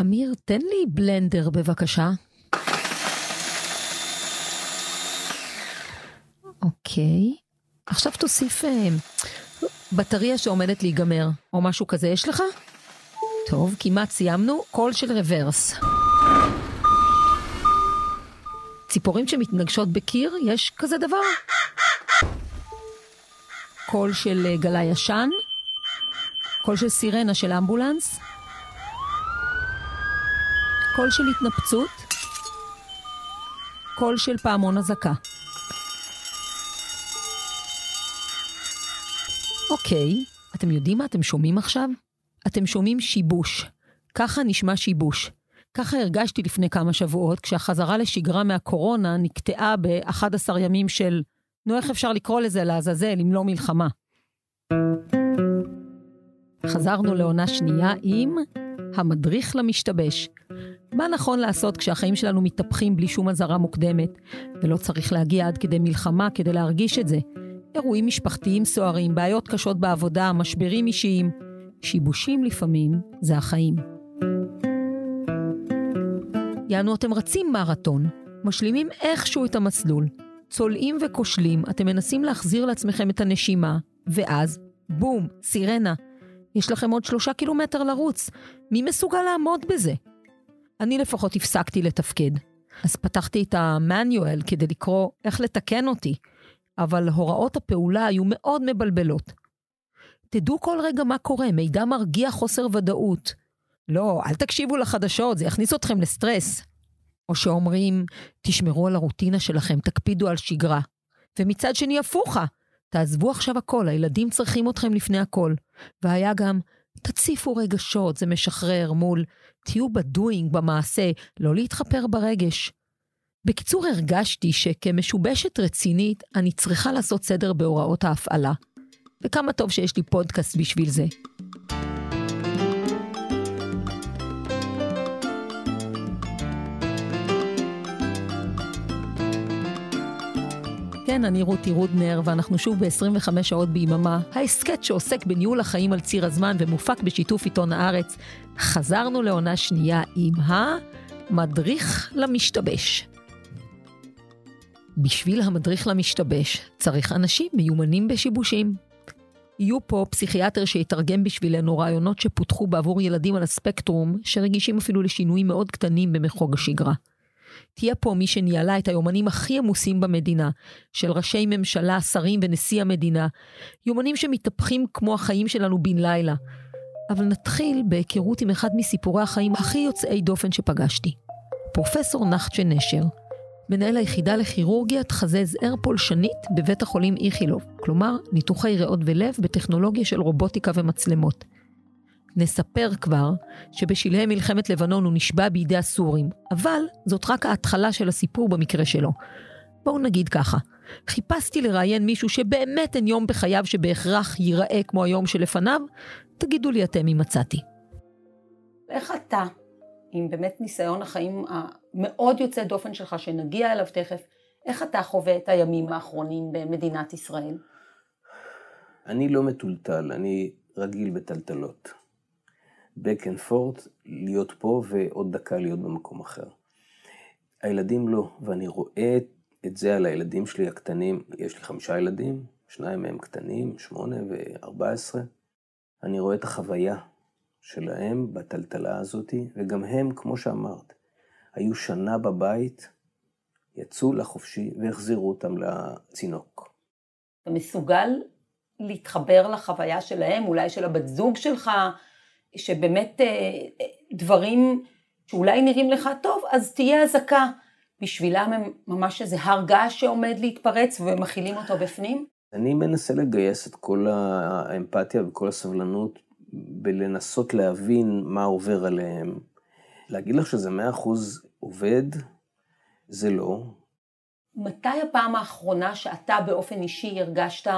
אמיר, תן לי בלנדר בבקשה. אוקיי. עכשיו תוסיף אה, בטריה שעומדת להיגמר, או משהו כזה יש לך? טוב, כמעט סיימנו. קול של רוורס. ציפורים שמתנגשות בקיר, יש כזה דבר? קול של אה, גלה ישן? קול של סירנה של אמבולנס? קול של התנפצות? קול של פעמון אזעקה. אוקיי, אתם יודעים מה אתם שומעים עכשיו? אתם שומעים שיבוש. ככה נשמע שיבוש. ככה הרגשתי לפני כמה שבועות, כשהחזרה לשגרה מהקורונה נקטעה ב-11 ימים של, נו, איך אפשר לקרוא לזה לעזאזל אם לא מלחמה? חזרנו לעונה שנייה עם המדריך למשתבש. מה נכון לעשות כשהחיים שלנו מתהפכים בלי שום אזהרה מוקדמת, ולא צריך להגיע עד כדי מלחמה כדי להרגיש את זה? אירועים משפחתיים סוערים, בעיות קשות בעבודה, משברים אישיים. שיבושים לפעמים זה החיים. יענו, אתם רצים מרתון, משלימים איכשהו את המסלול, צולעים וכושלים, אתם מנסים להחזיר לעצמכם את הנשימה, ואז, בום, סירנה. יש לכם עוד שלושה קילומטר לרוץ. מי מסוגל לעמוד בזה? אני לפחות הפסקתי לתפקד. אז פתחתי את המאניואל כדי לקרוא איך לתקן אותי, אבל הוראות הפעולה היו מאוד מבלבלות. תדעו כל רגע מה קורה, מידע מרגיע חוסר ודאות. לא, אל תקשיבו לחדשות, זה יכניס אתכם לסטרס. או שאומרים, תשמרו על הרוטינה שלכם, תקפידו על שגרה. ומצד שני, הפוכה, תעזבו עכשיו הכל, הילדים צריכים אתכם לפני הכל. והיה גם, תציפו רגשות, זה משחרר מול, תהיו בדואינג, במעשה, לא להתחפר ברגש. בקיצור, הרגשתי שכמשובשת רצינית, אני צריכה לעשות סדר בהוראות ההפעלה. וכמה טוב שיש לי פודקאסט בשביל זה. כן, אני רותי רודנר, ואנחנו שוב ב-25 שעות ביממה, ההסכת שעוסק בניהול החיים על ציר הזמן ומופק בשיתוף עיתון הארץ. חזרנו לעונה שנייה עם המדריך למשתבש. בשביל המדריך למשתבש צריך אנשים מיומנים בשיבושים. יהיו פה פסיכיאטר שיתרגם בשבילנו רעיונות שפותחו בעבור ילדים על הספקטרום, שרגישים אפילו לשינויים מאוד קטנים במחוג השגרה. תהיה פה מי שניהלה את היומנים הכי עמוסים במדינה, של ראשי ממשלה, שרים ונשיא המדינה, יומנים שמתהפכים כמו החיים שלנו בן לילה. אבל נתחיל בהיכרות עם אחד מסיפורי החיים הכי יוצאי דופן שפגשתי. פרופסור נחצ'ה נשר, מנהל היחידה לכירורגיית חזה זער פולשנית בבית החולים איכילוב, כלומר, ניתוחי ריאות ולב בטכנולוגיה של רובוטיקה ומצלמות. נספר כבר שבשלהי מלחמת לבנון הוא נשבע בידי הסורים, אבל זאת רק ההתחלה של הסיפור במקרה שלו. בואו נגיד ככה, חיפשתי לראיין מישהו שבאמת אין יום בחייו שבהכרח ייראה כמו היום שלפניו, תגידו לי אתם אם מצאתי. איך אתה, עם באמת ניסיון החיים המאוד יוצא דופן שלך, שנגיע אליו תכף, איך אתה חווה את הימים האחרונים במדינת ישראל? אני לא מטולטל, אני רגיל בטלטלות. Back and forth, להיות פה ועוד דקה להיות במקום אחר. הילדים לא, ואני רואה את זה על הילדים שלי הקטנים, יש לי חמישה ילדים, שניים מהם קטנים, שמונה וארבע עשרה. אני רואה את החוויה שלהם בטלטלה הזאת, וגם הם, כמו שאמרת, היו שנה בבית, יצאו לחופשי והחזירו אותם לצינוק. אתה מסוגל להתחבר לחוויה שלהם, אולי של הבת זוג שלך, שבאמת אה, דברים שאולי נראים לך טוב, אז תהיה אזעקה. בשבילם הם ממש איזה הר געש שעומד להתפרץ ומכילים אותו בפנים? אני מנסה לגייס את כל האמפתיה וכל הסבלנות בלנסות להבין מה עובר עליהם. להגיד לך שזה מאה אחוז עובד, זה לא. מתי הפעם האחרונה שאתה באופן אישי הרגשת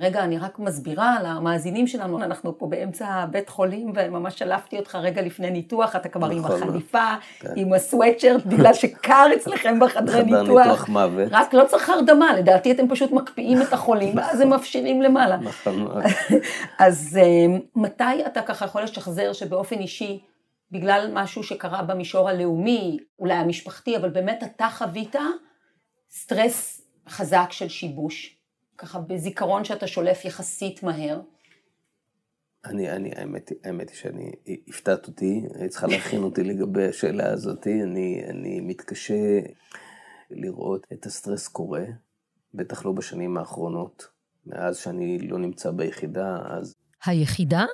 רגע, אני רק מסבירה למאזינים שלנו, אנחנו פה באמצע בית חולים וממש שלפתי אותך רגע לפני ניתוח, אתה כבר עם נכון. החליפה, כן. עם הסוואטשרט, בגלל שקר אצלכם בחדרי ניתוח. חדר ניתוח מוות. רק לא צריך הרדמה, לדעתי אתם פשוט מקפיאים את החולים, ואז הם מפשירים למעלה. נכון. אז אה, מתי אתה ככה יכול לשחזר שבאופן אישי בגלל משהו שקרה במישור הלאומי, אולי המשפחתי, אבל באמת אתה חווית סטרס חזק של שיבוש, ככה בזיכרון שאתה שולף יחסית מהר. אני, אני, האמת, האמת היא שאני, הפתעת אותי, היית צריכה להכין אותי לגבי השאלה הזאת, אני, אני מתקשה לראות את הסטרס קורה, בטח לא בשנים האחרונות, מאז שאני לא נמצא ביחידה, אז... היחידה?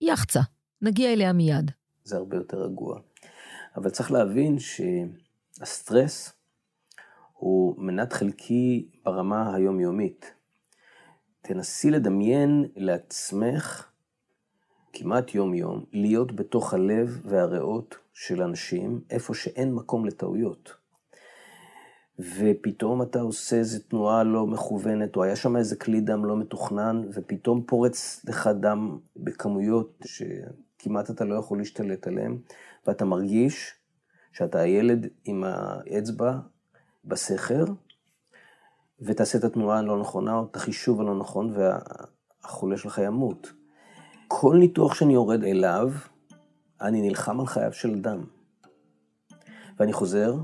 יחצה, נגיע אליה מיד. זה הרבה יותר רגוע. אבל צריך להבין שהסטרס הוא מנת חלקי ברמה היומיומית. תנסי לדמיין לעצמך כמעט יום-יום, להיות בתוך הלב והריאות של אנשים, איפה שאין מקום לטעויות. ופתאום אתה עושה איזו תנועה לא מכוונת, או היה שם איזה כלי דם לא מתוכנן, ופתאום פורץ לך דם בכמויות שכמעט אתה לא יכול להשתלט עליהן, ואתה מרגיש שאתה הילד עם האצבע בסכר, ותעשה את התנועה הלא נכונה, או את החישוב הלא נכון, והחולה שלך ימות. כל ניתוח שאני יורד אליו, אני נלחם על חייו של אדם. ואני חוזר,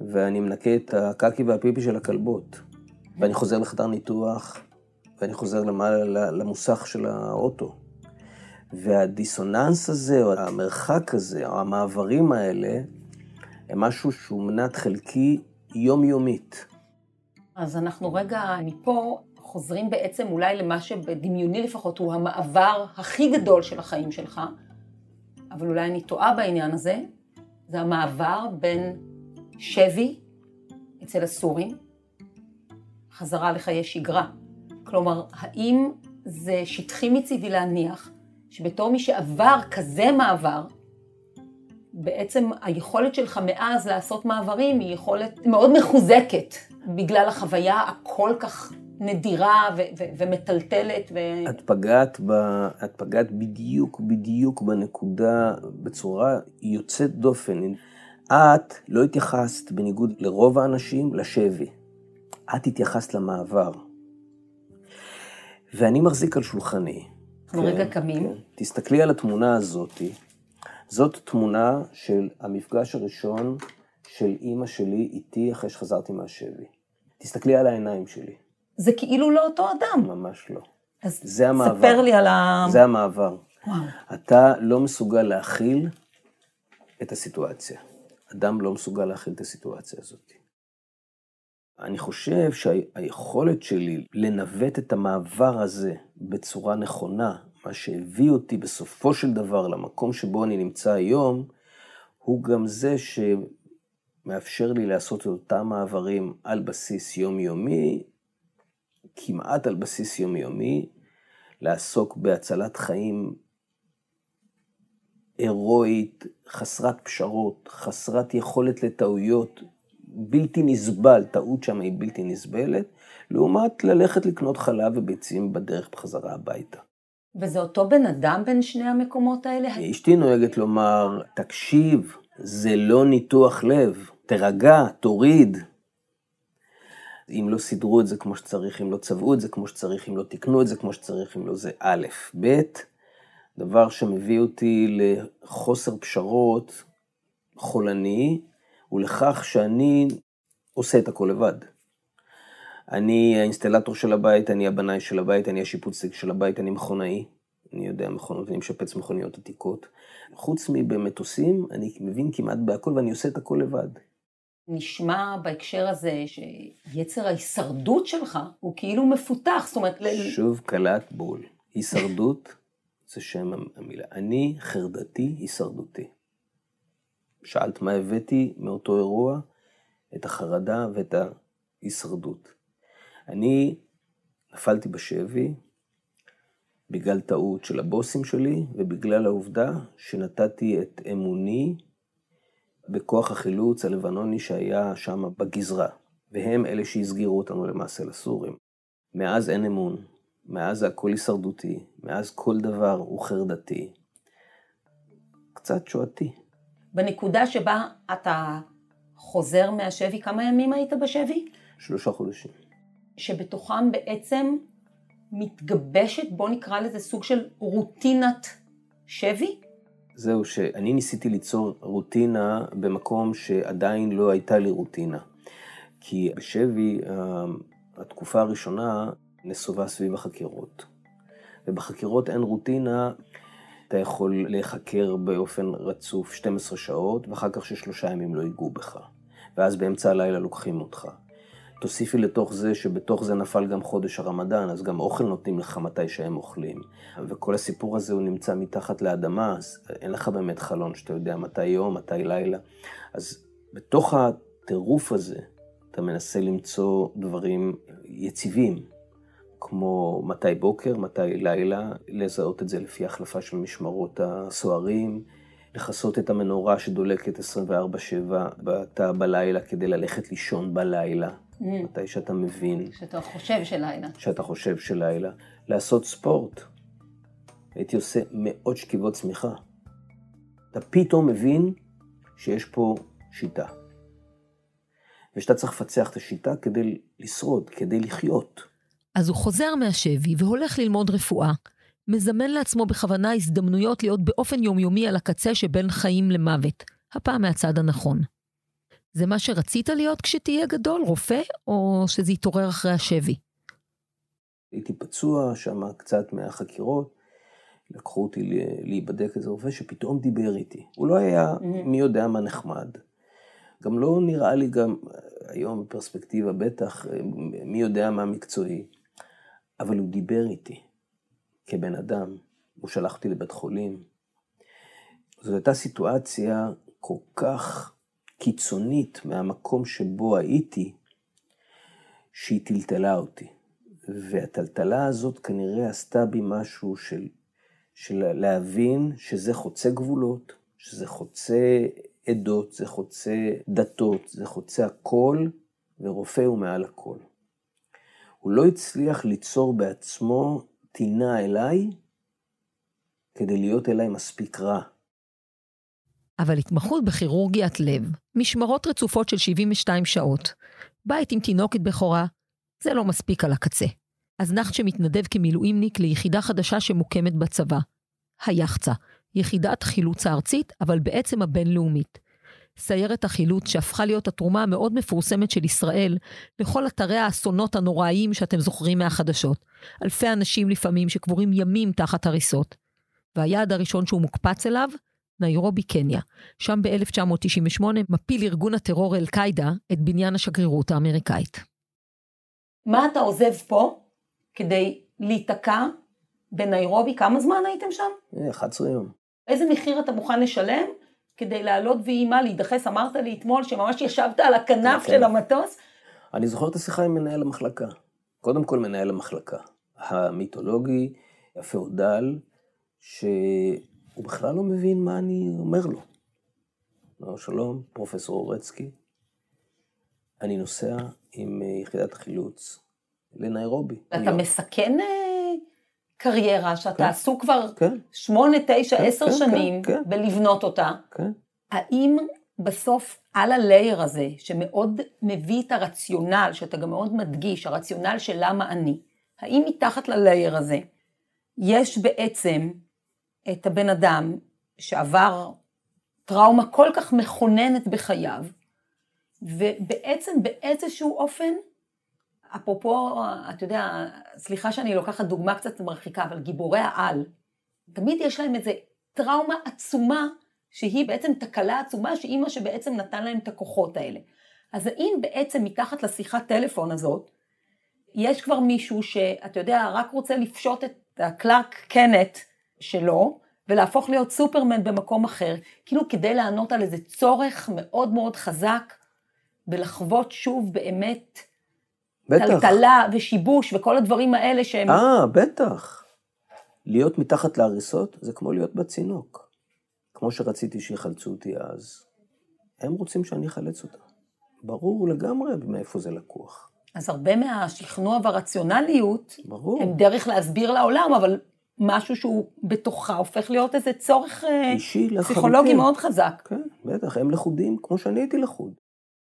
ואני מנקה את הקקי והפיפי של הכלבות. ואני חוזר לחדר ניתוח, ואני חוזר למעלה למוסך של האוטו. והדיסוננס הזה, או המרחק הזה, או המעברים האלה, הם משהו שהוא מנת חלקי יומיומית. אז אנחנו רגע מפה חוזרים בעצם אולי למה שבדמיוני לפחות הוא המעבר הכי גדול של החיים שלך, אבל אולי אני טועה בעניין הזה, זה המעבר בין שבי אצל הסורים, חזרה לחיי שגרה. כלומר, האם זה שטחי מצידי להניח שבתור מי שעבר כזה מעבר, בעצם היכולת שלך מאז לעשות מעברים היא יכולת מאוד מחוזקת בגלל החוויה הכל כך נדירה ו- ו- ומטלטלת. ו- את פגעת, ב, את פגעת בדיוק, בדיוק בנקודה, בצורה יוצאת דופן. את לא התייחסת, בניגוד לרוב האנשים, לשבי. את התייחסת למעבר. ואני מחזיק על שולחני. אנחנו כן, רגע קמים. כן. תסתכלי על התמונה הזאתי. זאת תמונה של המפגש הראשון של אימא שלי איתי אחרי שחזרתי מהשבי. תסתכלי על העיניים שלי. זה כאילו לא אותו אדם. ממש לא. אז זה המעבר. ספר לי על ה... זה המעבר. וואו. אתה לא מסוגל להכיל את הסיטואציה. אדם לא מסוגל להכיל את הסיטואציה הזאת. אני חושב שהיכולת שלי לנווט את המעבר הזה בצורה נכונה, מה שהביא אותי בסופו של דבר למקום שבו אני נמצא היום, הוא גם זה שמאפשר לי לעשות את אותם מעברים על בסיס יומיומי, כמעט על בסיס יומיומי, לעסוק בהצלת חיים הירואית, חסרת פשרות, חסרת יכולת לטעויות, בלתי נסבל, טעות שם היא בלתי נסבלת, לעומת ללכת לקנות חלב וביצים בדרך בחזרה הביתה. וזה אותו בן אדם בין שני המקומות האלה? אשתי נוהגת לומר, תקשיב, זה לא ניתוח לב, תירגע, תוריד. אם לא סידרו את זה כמו שצריך, אם לא צבעו את זה כמו שצריך, אם לא תיקנו את זה כמו שצריך, אם לא זה א', ב', דבר שמביא אותי לחוסר פשרות חולני, ולכך שאני עושה את הכל לבד. אני האינסטלטור של הבית, אני הבנאי של הבית, אני השיפוצניק של הבית, אני מכונאי. אני יודע מכונות, אני משפץ מכוניות עתיקות. חוץ מבמטוסים, אני מבין כמעט בהכל ואני עושה את הכל לבד. נשמע בהקשר הזה שיצר ההישרדות שלך הוא כאילו מפותח, זאת אומרת... שוב קלט בול. הישרדות זה שם המילה. אני חרדתי הישרדותי. שאלת מה הבאתי מאותו אירוע? את החרדה ואת ההישרדות. אני נפלתי בשבי בגלל טעות של הבוסים שלי ובגלל העובדה שנתתי את אמוני בכוח החילוץ הלבנוני שהיה שם בגזרה, והם אלה שהסגירו אותנו למעשה לסורים. מאז אין אמון, מאז הכל הישרדותי, מאז כל דבר הוא חרדתי. קצת שואתי. בנקודה שבה אתה חוזר מהשבי, כמה ימים היית בשבי? שלושה חודשים. שבתוכם בעצם מתגבשת, בוא נקרא לזה סוג של רוטינת שבי? זהו, שאני ניסיתי ליצור רוטינה במקום שעדיין לא הייתה לי רוטינה. כי בשבי, אה, התקופה הראשונה נסובה סביב החקירות. ובחקירות אין רוטינה, אתה יכול להיחקר באופן רצוף 12 שעות, ואחר כך ששלושה ימים לא ייגעו בך. ואז באמצע הלילה לוקחים אותך. תוסיפי לתוך זה שבתוך זה נפל גם חודש הרמדאן, אז גם אוכל נותנים לך מתי שהם אוכלים. וכל הסיפור הזה הוא נמצא מתחת לאדמה, אז אין לך באמת חלון שאתה יודע מתי יום, מתי לילה. אז בתוך הטירוף הזה, אתה מנסה למצוא דברים יציבים, כמו מתי בוקר, מתי לילה, לזהות את זה לפי החלפה של משמרות הסוהרים, לכסות את המנורה שדולקת 24-7 בתא בלילה כדי ללכת לישון בלילה. Mm. מתי שאתה מבין. שאתה חושב שלילה. שאתה חושב שלילה. לעשות ספורט. הייתי עושה מאות שכיבות צמיחה. אתה פתאום מבין שיש פה שיטה. ושאתה צריך לפצח את השיטה כדי לשרוד, כדי לחיות. אז הוא חוזר מהשבי והולך ללמוד רפואה. מזמן לעצמו בכוונה הזדמנויות להיות באופן יומיומי על הקצה שבין חיים למוות. הפעם מהצד הנכון. זה מה שרצית להיות כשתהיה גדול, רופא, או שזה יתעורר אחרי השבי? הייתי פצוע שם קצת מהחקירות, לקחו אותי להיבדק איזה רופא שפתאום דיבר איתי. הוא לא היה mm-hmm. מי יודע מה נחמד. גם לא נראה לי גם, היום בפרספקטיבה בטח, מי יודע מה מקצועי, אבל הוא דיבר איתי כבן אדם, הוא שלח אותי לבית חולים. זו הייתה סיטואציה כל כך קיצונית מהמקום שבו הייתי, שהיא טלטלה אותי. והטלטלה הזאת כנראה עשתה בי משהו של, של להבין שזה חוצה גבולות, שזה חוצה עדות, זה חוצה דתות, זה חוצה הכל, ורופא הוא מעל הכל. הוא לא הצליח ליצור בעצמו טינה אליי כדי להיות אליי מספיק רע. אבל התמחות בכירורגיית לב, משמרות רצופות של 72 שעות, בית עם תינוקת בכורה, זה לא מספיק על הקצה. אז נחת שמתנדב כמילואימניק ליחידה חדשה שמוקמת בצבא, היחצה, יחידת חילוץ הארצית, אבל בעצם הבינלאומית. סיירת החילוץ שהפכה להיות התרומה המאוד מפורסמת של ישראל לכל אתרי האסונות הנוראיים שאתם זוכרים מהחדשות. אלפי אנשים לפעמים שקבורים ימים תחת הריסות. והיעד הראשון שהוא מוקפץ אליו, ניירובי, קניה. שם ב-1998 מפיל ארגון הטרור אל-קאעידה את בניין השגרירות האמריקאית. מה אתה עוזב פה כדי להיתקע בניירובי? כמה זמן הייתם שם? 11 יום. איזה מחיר אתה מוכן לשלם כדי לעלות ואימה, להידחס? אמרת לי אתמול שממש ישבת על הכנף של המטוס. אני זוכר את השיחה עם מנהל המחלקה. קודם כל מנהל המחלקה, המיתולוגי, הפאודל, ש... הוא בכלל לא מבין מה אני אומר לו. אמר שלום, פרופסור אורצקי, אני נוסע עם אה, יחידת החילוץ לניירובי. אתה היום. מסכן אה, קריירה שאתה כן, עסוק כבר כן, שמונה, תשע, כן, עשר כן, שנים כן, כן. בלבנות אותה. כן. האם בסוף על הלייר הזה, שמאוד מביא את הרציונל, שאתה גם מאוד מדגיש, הרציונל של למה אני, האם מתחת ללייר הזה יש בעצם את הבן אדם שעבר טראומה כל כך מכוננת בחייו, ובעצם באיזשהו אופן, אפרופו, אתה יודע, סליחה שאני לוקחת דוגמה קצת מרחיקה, אבל גיבורי העל, תמיד יש להם איזה טראומה עצומה, שהיא בעצם תקלה עצומה, שאימא שבעצם נתן להם את הכוחות האלה. אז האם בעצם מתחת לשיחת טלפון הזאת, יש כבר מישהו שאתה יודע, רק רוצה לפשוט את הקלארק קנט שלו, ולהפוך להיות סופרמן במקום אחר, כאילו כדי לענות על איזה צורך מאוד מאוד חזק, ולחוות שוב באמת בטח. טלטלה ושיבוש וכל הדברים האלה שהם... אה, בטח. להיות מתחת להריסות זה כמו להיות בצינוק. כמו שרציתי שיחלצו אותי אז, הם רוצים שאני אחלץ אותם. ברור לגמרי מאיפה זה לקוח. אז הרבה מהשכנוע והרציונליות, ברור. הם דרך להסביר לעולם, אבל משהו שהוא בתוכה הופך להיות איזה צורך אה, אישי פסיכולוגי מאוד חזק. כן, בטח, הם לכודים כמו שאני הייתי לכוד.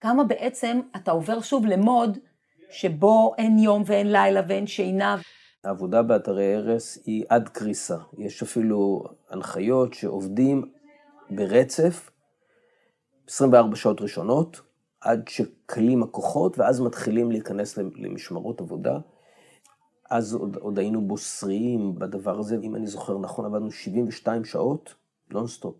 כמה בעצם אתה עובר שוב למוד שבו אין יום ואין לילה ואין שינה. העבודה באתרי הרס היא עד קריסה. יש אפילו הנחיות שעובדים ברצף, 24 שעות ראשונות, עד שקלים הכוחות, ואז מתחילים להיכנס למשמרות עבודה. אז עוד, עוד היינו בוסריים בדבר הזה, אם אני זוכר נכון, עבדנו 72 שעות, נונסטופ.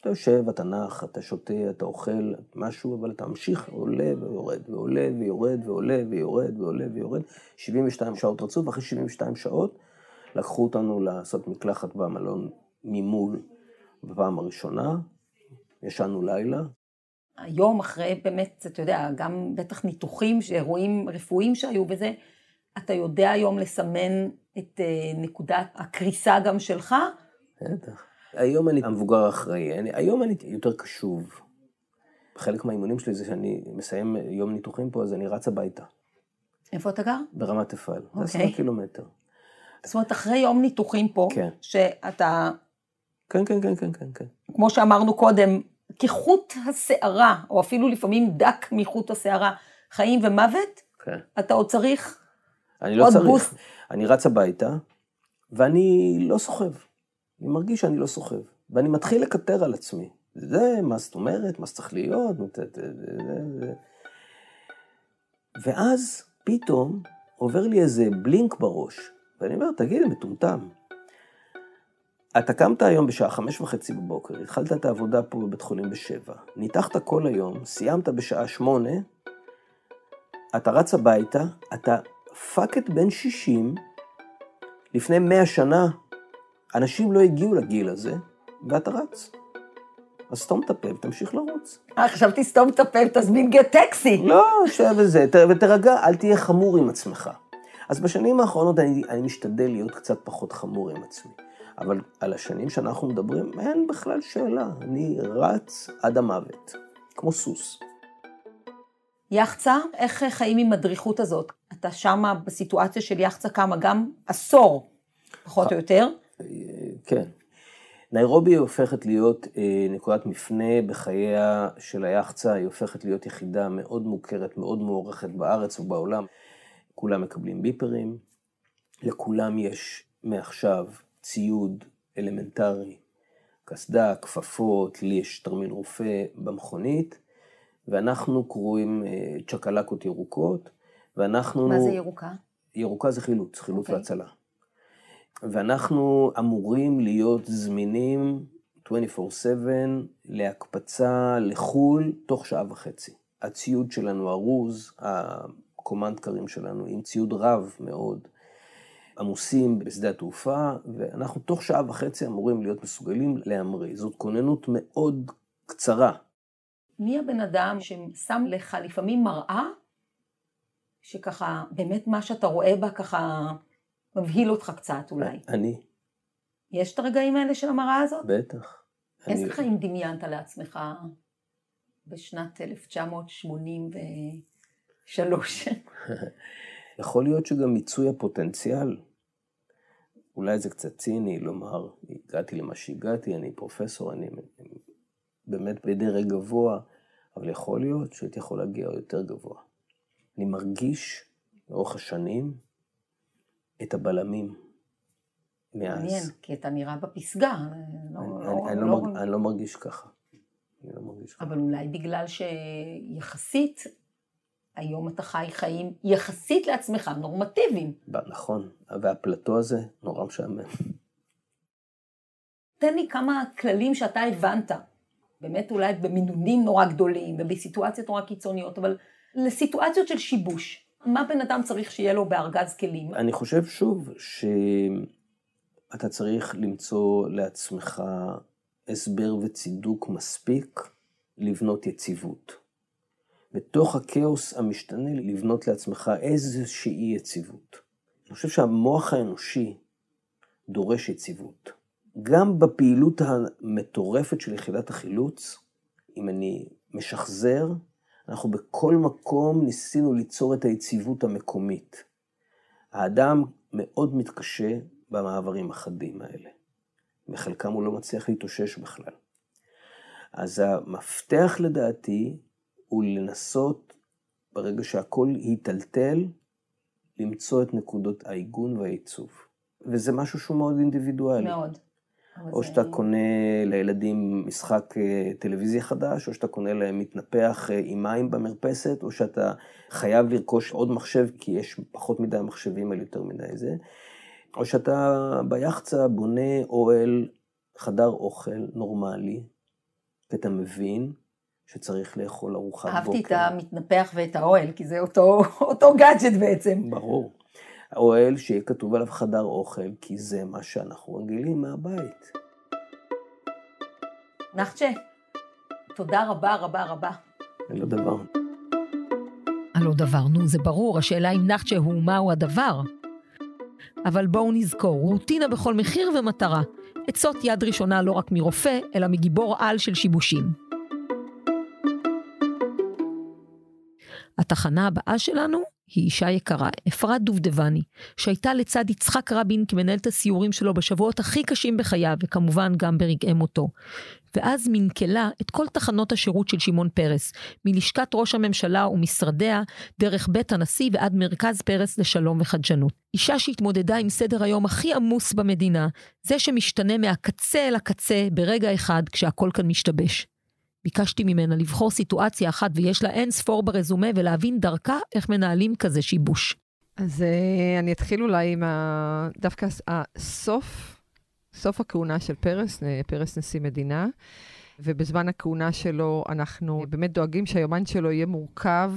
אתה יושב, אתה נח, אתה שותה, אתה אוכל משהו, אבל אתה ממשיך, עולה ויורד, ועולה ויורד, ועולה ויורד, ועולה ויורד. 72 שעות רצוף, ואחרי 72 שעות לקחו אותנו לעשות מקלחת במלון ממול בפעם הראשונה, ישנו לילה. היום אחרי באמת, אתה יודע, גם בטח ניתוחים, אירועים רפואיים שהיו וזה, אתה יודע היום לסמן את אה, נקודת הקריסה גם שלך? בטח. היום אני המבוגר האחראי, אני, היום אני יותר קשוב. חלק מהאימונים שלי זה שאני מסיים יום ניתוחים פה, אז אני רץ הביתה. איפה אתה גר? ברמת אפעל. זה אוקיי. עשרה קילומטר. זאת אומרת, אחרי יום ניתוחים פה, כן. שאתה, כן, כן, כן, כן, כן, כן. כמו שאמרנו קודם, כחוט השערה, או אפילו לפעמים דק מחוט השערה, חיים ומוות, כן. אתה עוד צריך אני לא צריך. בוסט. אני רץ הביתה, ואני לא סוחב. אני מרגיש שאני לא סוחב. ואני מתחיל לקטר על עצמי. זה, מה זאת אומרת, מה שצריך להיות, ואז פתאום עובר לי איזה בלינק בראש, ואני אומר, תגיד, מטומטם. אתה קמת היום בשעה חמש וחצי בבוקר, התחלת את העבודה פה בבית חולים בשבע, ניתחת כל היום, סיימת בשעה שמונה, אתה רץ הביתה, אתה פאקט בן 60, לפני 100 שנה, אנשים לא הגיעו לגיל הזה, ואתה רץ. אז סתום את הפה ותמשיך לרוץ. אה, חשבתי סתום את הפה, תזמין גט טקסי. לא, שב וזה, ותרגע, אל תהיה חמור עם עצמך. אז בשנים האחרונות אני, אני משתדל להיות קצת פחות חמור עם עצמי. אבל על השנים שאנחנו מדברים, אין בכלל שאלה. אני רץ עד המוות, כמו סוס. יחצה, איך חיים עם הדריכות הזאת? אתה שמה בסיטואציה של יחצה כמה? גם עשור, פחות או יותר. כן. ניירובי הופכת להיות אה, נקודת מפנה בחייה של היחצה, היא הופכת להיות יחידה מאוד מוכרת, מאוד מוערכת בארץ ובעולם. כולם מקבלים ביפרים, לכולם יש מעכשיו ציוד אלמנטרי, קסדה, כפפות, לי יש תרמיל רופא במכונית, ואנחנו קרואים אה, צ'קלקות ירוקות, ואנחנו... מה זה ירוקה? ירוקה זה חילוץ, חילוץ אוקיי. והצלה. ואנחנו אמורים להיות זמינים 24/7 להקפצה לחו"ל תוך שעה וחצי. הציוד שלנו ארוז, הקומנדקרים שלנו עם ציוד רב מאוד, עמוסים בשדה התעופה, ואנחנו תוך שעה וחצי אמורים להיות מסוגלים להמריא. זאת כוננות מאוד קצרה. מי הבן אדם ששם לך לפעמים מראה, שככה, באמת מה שאתה רואה בה ככה מבהיל אותך קצת אולי. אני, יש את הרגעים האלה של המראה הזאת? בטח. איזה אני- חיים דמיינת לעצמך בשנת 1983? יכול להיות שגם מיצוי הפוטנציאל, אולי זה קצת ציני לומר, הגעתי למה שהגעתי, אני פרופסור, אני באמת בדרג גבוה, אבל יכול להיות שהייתי יכול להגיע יותר גבוה. אני מרגיש לאורך השנים את הבלמים מאז. מעניין, כי אתה נראה בפסגה. לא- אני, לא- אני, אני, לא לא- מרג, אני לא מרגיש ככה. אני לא מרגיש ככה. אבל אולי בגלל שיחסית, היום אתה חי חיים יחסית לעצמך, נורמטיביים. נכון, והפלטו הזה נורא משעמם. תן לי כמה כללים שאתה הבנת, באמת אולי במינונים נורא גדולים ובסיטואציות נורא קיצוניות, אבל לסיטואציות של שיבוש, מה בן אדם צריך שיהיה לו בארגז כלים? אני חושב שוב שאתה צריך למצוא לעצמך הסבר וצידוק מספיק לבנות יציבות. בתוך הכאוס המשתנה לבנות לעצמך איזושהי יציבות. אני חושב שהמוח האנושי דורש יציבות. גם בפעילות המטורפת של יחידת החילוץ, אם אני משחזר, אנחנו בכל מקום ניסינו ליצור את היציבות המקומית. האדם מאוד מתקשה במעברים החדים האלה. בחלקם הוא לא מצליח להתאושש בכלל. אז המפתח לדעתי הוא לנסות, ברגע שהכל היטלטל, למצוא את נקודות העיגון והעיצוב. וזה משהו שהוא מאוד אינדיבידואלי. מאוד. או שאתה קונה לילדים משחק אה, טלוויזיה חדש, או שאתה קונה להם מתנפח אה, עם מים במרפסת, או שאתה חייב לרכוש עוד מחשב, כי יש פחות מדי מחשבים על יותר מדי זה, או שאתה ביחצה בונה אוהל, חדר אוכל נורמלי, ואתה מבין שצריך לאכול ארוחת בוקר. אהבתי את המתנפח ואת האוהל, כי זה אותו, אותו גאדג'ט בעצם. ברור. האוהל שיהיה כתוב עליו חדר אוכל, כי זה מה שאנחנו רגילים מהבית. נחצ'ה, תודה רבה רבה רבה. אין לו דבר. הלא דבר, נו, זה ברור, השאלה אם נחצ'ה הוא מהו הדבר. אבל בואו נזכור, רוטינה בכל מחיר ומטרה. עצות יד ראשונה לא רק מרופא, אלא מגיבור על של שיבושים. התחנה הבאה שלנו היא אישה יקרה, אפרת דובדבני, שהייתה לצד יצחק רבין כמנהלת הסיורים שלו בשבועות הכי קשים בחייו, וכמובן גם ברגעי מותו. ואז מנכלה את כל תחנות השירות של שמעון פרס, מלשכת ראש הממשלה ומשרדיה, דרך בית הנשיא ועד מרכז פרס לשלום וחדשנות. אישה שהתמודדה עם סדר היום הכי עמוס במדינה, זה שמשתנה מהקצה אל הקצה ברגע אחד כשהכל כאן משתבש. ביקשתי ממנה לבחור סיטואציה אחת ויש לה אין ספור ברזומה ולהבין דרכה איך מנהלים כזה שיבוש. אז uh, אני אתחיל אולי עם ה... דווקא הסוף, סוף הכהונה של פרס, אה, פרס נשיא מדינה, ובזמן הכהונה שלו אנחנו באמת דואגים שהיומן שלו יהיה מורכב,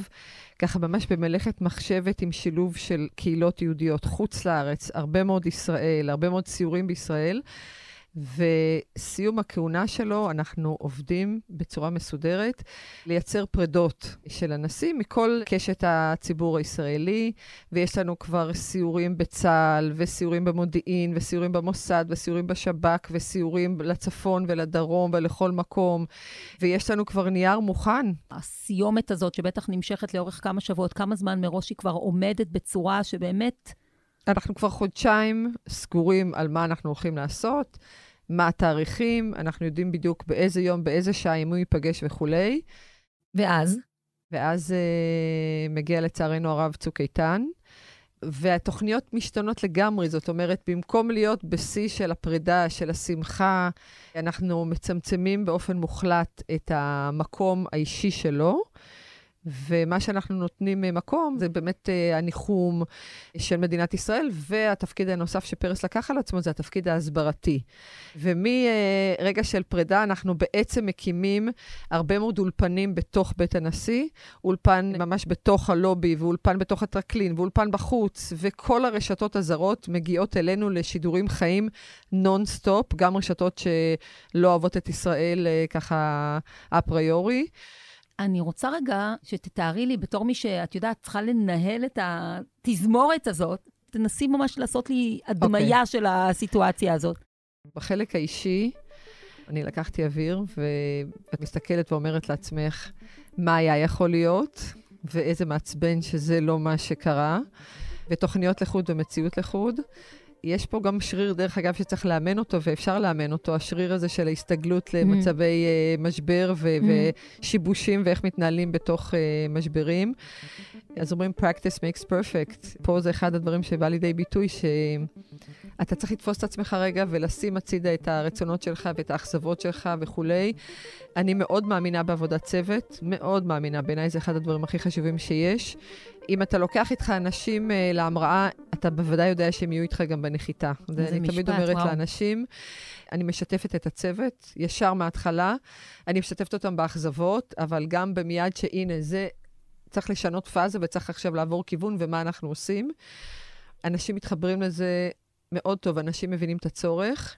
ככה ממש במלאכת מחשבת עם שילוב של קהילות יהודיות חוץ לארץ, הרבה מאוד ישראל, הרבה מאוד סיורים בישראל. וסיום הכהונה שלו, אנחנו עובדים בצורה מסודרת לייצר פרדות של הנשיא מכל קשת הציבור הישראלי, ויש לנו כבר סיורים בצה"ל, וסיורים במודיעין, וסיורים במוסד, וסיורים בשב"כ, וסיורים לצפון ולדרום ולכל מקום, ויש לנו כבר נייר מוכן. הסיומת הזאת, שבטח נמשכת לאורך כמה שבועות, כמה זמן מראש היא כבר עומדת בצורה שבאמת... אנחנו כבר חודשיים סגורים על מה אנחנו הולכים לעשות. מה התאריכים, אנחנו יודעים בדיוק באיזה יום, באיזה שעה, אם הוא ייפגש וכולי. ואז? ואז uh, מגיע לצערנו הרב צוק איתן, והתוכניות משתנות לגמרי. זאת אומרת, במקום להיות בשיא של הפרידה, של השמחה, אנחנו מצמצמים באופן מוחלט את המקום האישי שלו. ומה שאנחנו נותנים מקום זה באמת uh, הניחום של מדינת ישראל, והתפקיד הנוסף שפרס לקח על עצמו זה התפקיד ההסברתי. ומרגע uh, של פרידה אנחנו בעצם מקימים הרבה מאוד אולפנים בתוך בית הנשיא, אולפן ממש בתוך הלובי, ואולפן בתוך הטרקלין, ואולפן בחוץ, וכל הרשתות הזרות מגיעות אלינו לשידורים חיים נונסטופ, גם רשתות שלא אוהבות את ישראל uh, ככה אפריורי. אני רוצה רגע שתתארי לי, בתור מי שאת יודעת, צריכה לנהל את התזמורת הזאת, תנסי ממש לעשות לי הדמיה okay. אוקיי. של הסיטואציה הזאת. בחלק האישי, אני לקחתי אוויר, ואת מסתכלת ואומרת לעצמך, מה היה יכול להיות, ואיזה מעצבן שזה לא מה שקרה, ותוכניות לחוד ומציאות לחוד. יש פה גם שריר, דרך אגב, שצריך לאמן אותו, ואפשר לאמן אותו, השריר הזה של ההסתגלות mm-hmm. למצבי uh, משבר ו- mm-hmm. ושיבושים ואיך מתנהלים בתוך uh, משברים. אז אומרים, practice makes perfect. פה זה אחד הדברים שבא לידי ביטוי, שאתה צריך לתפוס את עצמך רגע ולשים הצידה את הרצונות שלך ואת האכזבות שלך וכולי. אני מאוד מאמינה בעבודת צוות, מאוד מאמינה, בעיניי זה אחד הדברים הכי חשובים שיש. אם אתה לוקח איתך אנשים uh, להמראה, אתה בוודאי יודע שהם יהיו איתך גם בנחיתה. זה אני משפט, תמיד אומרת וואו. לאנשים, אני משתפת את הצוות ישר מההתחלה, אני משתפת אותם באכזבות, אבל גם במיד שהנה, זה צריך לשנות פאזה וצריך עכשיו לעבור כיוון ומה אנחנו עושים. אנשים מתחברים לזה מאוד טוב, אנשים מבינים את הצורך.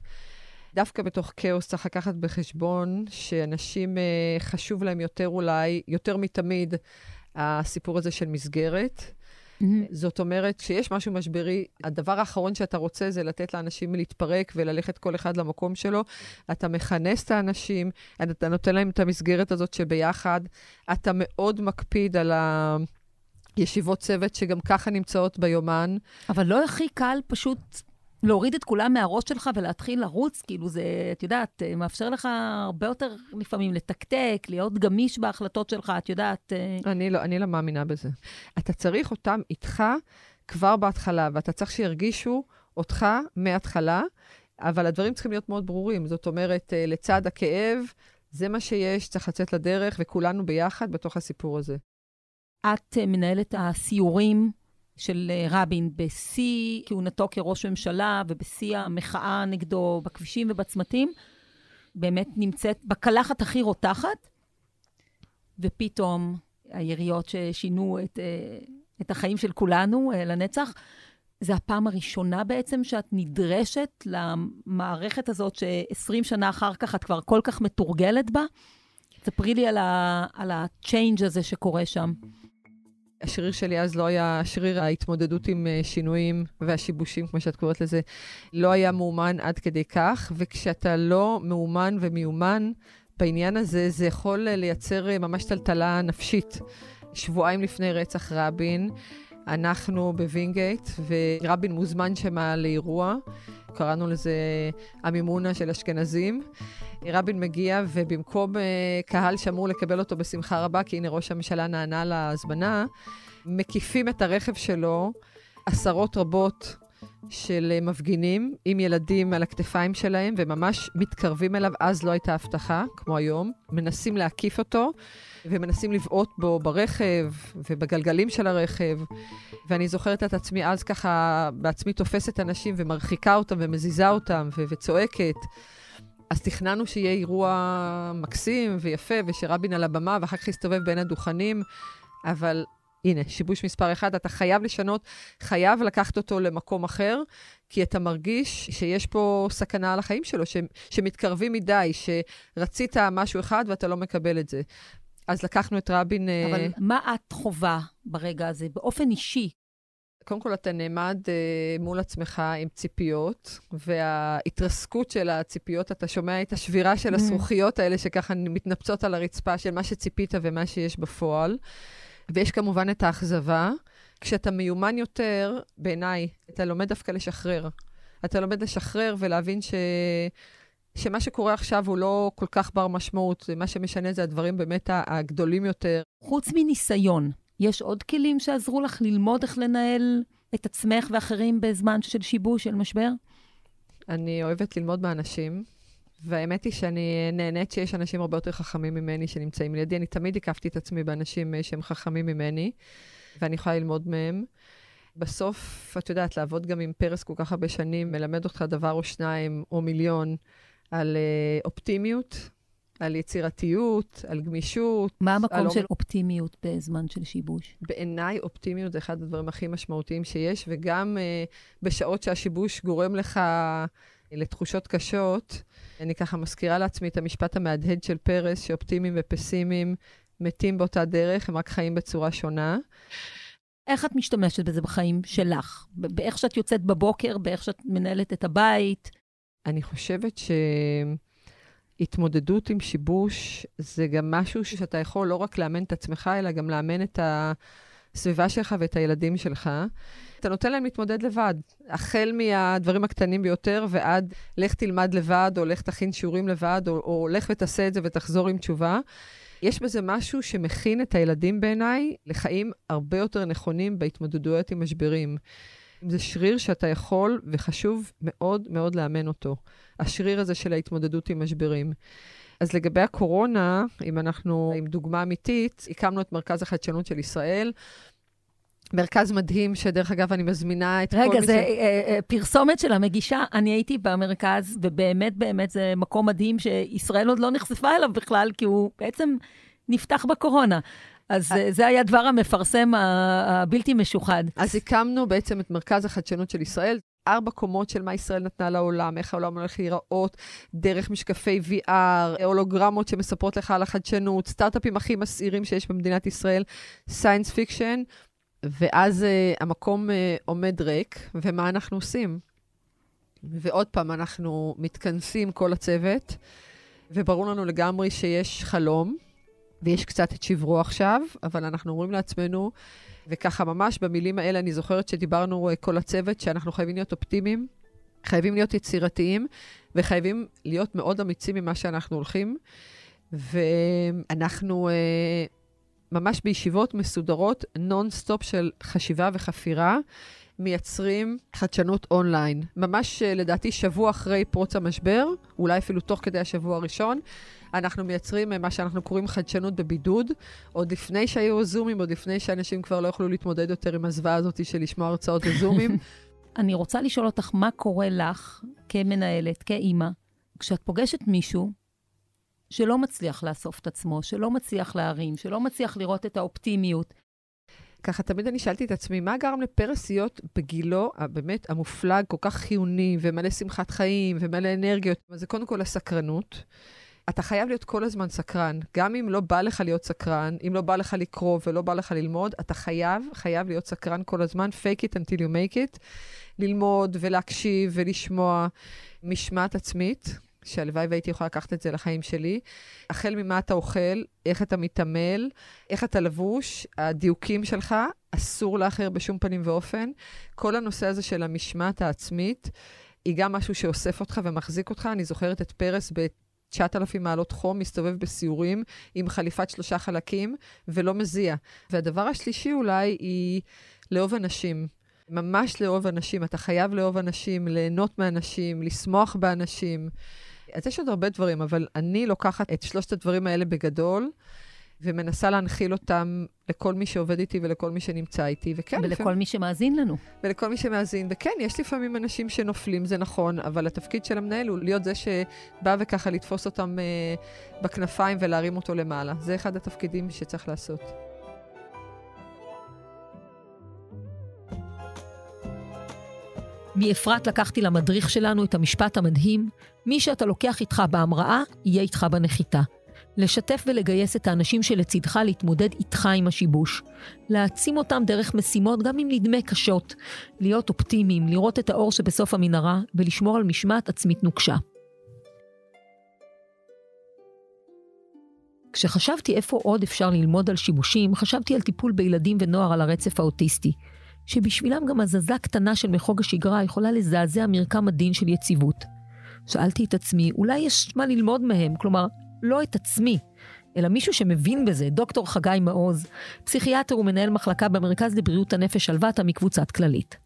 דווקא בתוך כאוס צריך לקחת בחשבון שאנשים, uh, חשוב להם יותר אולי, יותר מתמיד, הסיפור הזה של מסגרת. Mm-hmm. זאת אומרת שיש משהו משברי, הדבר האחרון שאתה רוצה זה לתת לאנשים להתפרק וללכת כל אחד למקום שלו. אתה מכנס את האנשים, אתה נותן להם את המסגרת הזאת שביחד. אתה מאוד מקפיד על ה... ישיבות צוות שגם ככה נמצאות ביומן. אבל לא הכי קל פשוט להוריד את כולם מהראש שלך ולהתחיל לרוץ, כאילו זה, את יודעת, מאפשר לך הרבה יותר לפעמים לתקתק, להיות גמיש בהחלטות שלך, את יודעת... אה. אני לא, אני לא מאמינה בזה. אתה צריך אותם איתך כבר בהתחלה, ואתה צריך שירגישו אותך מההתחלה. אבל הדברים צריכים להיות מאוד ברורים. זאת אומרת, אה, לצד הכאב, זה מה שיש, צריך לצאת לדרך, וכולנו ביחד בתוך הסיפור הזה. את אה, מנהלת הסיורים של אה, רבין בשיא כהונתו כראש ממשלה ובשיא המחאה נגדו בכבישים ובצמתים, באמת נמצאת בקלחת הכי רותחת, ופתאום היריות ששינו את, את החיים של כולנו לנצח, זה הפעם הראשונה בעצם שאת נדרשת למערכת הזאת ש-20 שנה אחר כך את כבר כל כך מתורגלת בה? ספרי לי על ה-change הזה שקורה שם. השריר שלי אז לא היה, שריר ההתמודדות עם אה, שינויים והשיבושים, כמו שאת קוראת לזה, לא היה מאומן עד כדי כך, וכשאתה לא מאומן ומיומן בעניין הזה, זה יכול לייצר אה, ממש טלטלה נפשית. שבועיים לפני רצח רבין, אנחנו בווינגייט, ורבין מוזמן שמה לאירוע, קראנו לזה המימונה של אשכנזים. רבין מגיע, ובמקום uh, קהל שאמור לקבל אותו בשמחה רבה, כי הנה ראש הממשלה נענה להזמנה, מקיפים את הרכב שלו עשרות רבות של מפגינים עם ילדים על הכתפיים שלהם, וממש מתקרבים אליו. אז לא הייתה הבטחה, כמו היום. מנסים להקיף אותו, ומנסים לבעוט בו ברכב ובגלגלים של הרכב. ואני זוכרת את עצמי אז ככה בעצמי תופסת אנשים ומרחיקה אותם ומזיזה אותם ו- וצועקת. אז תכננו שיהיה אירוע מקסים ויפה, ושרבין על הבמה, ואחר כך יסתובב בין הדוכנים, אבל הנה, שיבוש מספר אחד, אתה חייב לשנות, חייב לקחת אותו למקום אחר, כי אתה מרגיש שיש פה סכנה על החיים שלו, ש, שמתקרבים מדי, שרצית משהו אחד ואתה לא מקבל את זה. אז לקחנו את רבין... אה, אבל uh... מה את חווה ברגע הזה, באופן אישי? קודם כל, אתה נעמד uh, מול עצמך עם ציפיות, וההתרסקות של הציפיות, אתה שומע את השבירה של mm. הזכוכיות האלה שככה מתנפצות על הרצפה של מה שציפית ומה שיש בפועל. ויש כמובן את האכזבה. כשאתה מיומן יותר, בעיניי, אתה לומד דווקא לשחרר. אתה לומד לשחרר ולהבין ש... שמה שקורה עכשיו הוא לא כל כך בר משמעות, מה שמשנה זה הדברים באמת הגדולים יותר. חוץ מניסיון, יש עוד כלים שעזרו לך ללמוד איך לנהל את עצמך ואחרים בזמן של שיבוש, של משבר? אני אוהבת ללמוד מאנשים, והאמת היא שאני נהנית שיש אנשים הרבה יותר חכמים ממני שנמצאים לידי. אני תמיד הקפתי את עצמי באנשים אה, שהם חכמים ממני, ואני יכולה ללמוד מהם. בסוף, את יודעת, לעבוד גם עם פרס כל כך הרבה שנים, מלמד אותך דבר או שניים או מיליון על uh, אופטימיות, על יצירתיות, על גמישות. מה המקום של אופטימיות בזמן של שיבוש? בעיניי, אופטימיות זה אחד הדברים הכי משמעותיים שיש, וגם uh, בשעות שהשיבוש גורם לך לתחושות קשות, אני ככה מזכירה לעצמי את המשפט המהדהד של פרס, שאופטימיים ופסימיים מתים באותה דרך, הם רק חיים בצורה שונה. איך את משתמשת בזה בחיים שלך? באיך שאת יוצאת בבוקר, באיך שאת מנהלת את הבית? אני חושבת שהתמודדות עם שיבוש זה גם משהו שאתה יכול לא רק לאמן את עצמך, אלא גם לאמן את הסביבה שלך ואת הילדים שלך. אתה נותן להם להתמודד לבד, החל מהדברים הקטנים ביותר ועד לך תלמד לבד, או לך תכין שיעורים לבד, או, או לך ותעשה את זה ותחזור עם תשובה. יש בזה משהו שמכין את הילדים בעיניי לחיים הרבה יותר נכונים בהתמודדויות עם משברים. זה שריר שאתה יכול וחשוב מאוד מאוד לאמן אותו. השריר הזה של ההתמודדות עם משברים. אז לגבי הקורונה, אם אנחנו עם דוגמה אמיתית, הקמנו את מרכז החדשנות של ישראל. מרכז מדהים, שדרך אגב, אני מזמינה את רגע, כל מי ש... רגע, זה אה, אה, פרסומת של המגישה. אני הייתי במרכז, ובאמת, באמת, זה מקום מדהים שישראל עוד לא נחשפה אליו בכלל, כי הוא בעצם נפתח בקורונה. אז אה, זה היה דבר המפרסם הבלתי משוחד. אז הקמנו בעצם את מרכז החדשנות של ישראל. ארבע קומות של מה ישראל נתנה לעולם, איך העולם הולך להיראות, דרך משקפי VR, הולוגרמות שמספרות לך על החדשנות, סטארט-אפים הכי מסעירים שיש במדינת ישראל, science fiction, ואז uh, המקום uh, עומד ריק, ומה אנחנו עושים? ועוד פעם, אנחנו מתכנסים, כל הצוות, וברור לנו לגמרי שיש חלום, ויש קצת את שברו עכשיו, אבל אנחנו אומרים לעצמנו, וככה ממש במילים האלה, אני זוכרת שדיברנו uh, כל הצוות, שאנחנו חייבים להיות אופטימיים, חייבים להיות יצירתיים, וחייבים להיות מאוד אמיצים ממה שאנחנו הולכים. ואנחנו uh, ממש בישיבות מסודרות, נונסטופ של חשיבה וחפירה, מייצרים חדשנות אונליין. ממש אה, לדעתי שבוע אחרי פרוץ המשבר, אולי אפילו תוך כדי השבוע הראשון, אנחנו מייצרים מה שאנחנו קוראים חדשנות בבידוד, עוד לפני שהיו זומים, עוד לפני שאנשים כבר לא יכלו להתמודד יותר עם הזוועה הזאת של לשמוע הרצאות בזומים. אני רוצה לשאול אותך, מה קורה לך כמנהלת, כאימא, כשאת פוגשת מישהו שלא מצליח לאסוף את עצמו, שלא מצליח להרים, שלא מצליח לראות את האופטימיות. ככה תמיד אני שאלתי את עצמי, מה גרם לפרס להיות בגילו הבאמת המופלג, כל כך חיוני, ומלא שמחת חיים, ומלא אנרגיות? זה קודם כל הסקרנות. אתה חייב להיות כל הזמן סקרן. גם אם לא בא לך להיות סקרן, אם לא בא לך לקרוא ולא בא לך ללמוד, אתה חייב, חייב להיות סקרן כל הזמן, fake it until you make it, ללמוד ולהקשיב ולשמוע משמעת עצמית. שהלוואי והייתי יכולה לקחת את זה לחיים שלי. החל ממה אתה אוכל, איך אתה מתעמל, איך אתה לבוש, הדיוקים שלך, אסור לאחר בשום פנים ואופן. כל הנושא הזה של המשמעת העצמית, היא גם משהו שאוסף אותך ומחזיק אותך. אני זוכרת את פרס ב... 9,000 מעלות חום, מסתובב בסיורים עם חליפת שלושה חלקים ולא מזיע. והדבר השלישי אולי היא לאהוב אנשים. ממש לאהוב אנשים. אתה חייב לאהוב אנשים, ליהנות מאנשים, לשמוח באנשים. אז יש עוד הרבה דברים, אבל אני לוקחת את שלושת הדברים האלה בגדול, ומנסה להנחיל אותם לכל מי שעובד איתי ולכל מי שנמצא איתי, וכן... ולכל לפעמים... מי שמאזין לנו. ולכל מי שמאזין, וכן, יש לפעמים אנשים שנופלים, זה נכון, אבל התפקיד של המנהל הוא להיות זה שבא וככה לתפוס אותם uh, בכנפיים ולהרים אותו למעלה. זה אחד התפקידים שצריך לעשות. מאפרת לקחתי למדריך שלנו את המשפט המדהים, מי שאתה לוקח איתך בהמראה, יהיה איתך בנחיתה. לשתף ולגייס את האנשים שלצידך להתמודד איתך עם השיבוש. להעצים אותם דרך משימות, גם אם נדמה קשות. להיות אופטימיים, לראות את האור שבסוף המנהרה, ולשמור על משמעת עצמית נוקשה. כשחשבתי איפה עוד אפשר ללמוד על שיבושים, חשבתי על טיפול בילדים ונוער על הרצף האוטיסטי. שבשבילם גם הזזה קטנה של מחוג השגרה יכולה לזעזע מרקם הדין של יציבות. שאלתי את עצמי, אולי יש מה ללמוד מהם, כלומר, לא את עצמי, אלא מישהו שמבין בזה, דוקטור חגי מעוז, פסיכיאטר ומנהל מחלקה במרכז לבריאות הנפש שלוותה מקבוצת כללית.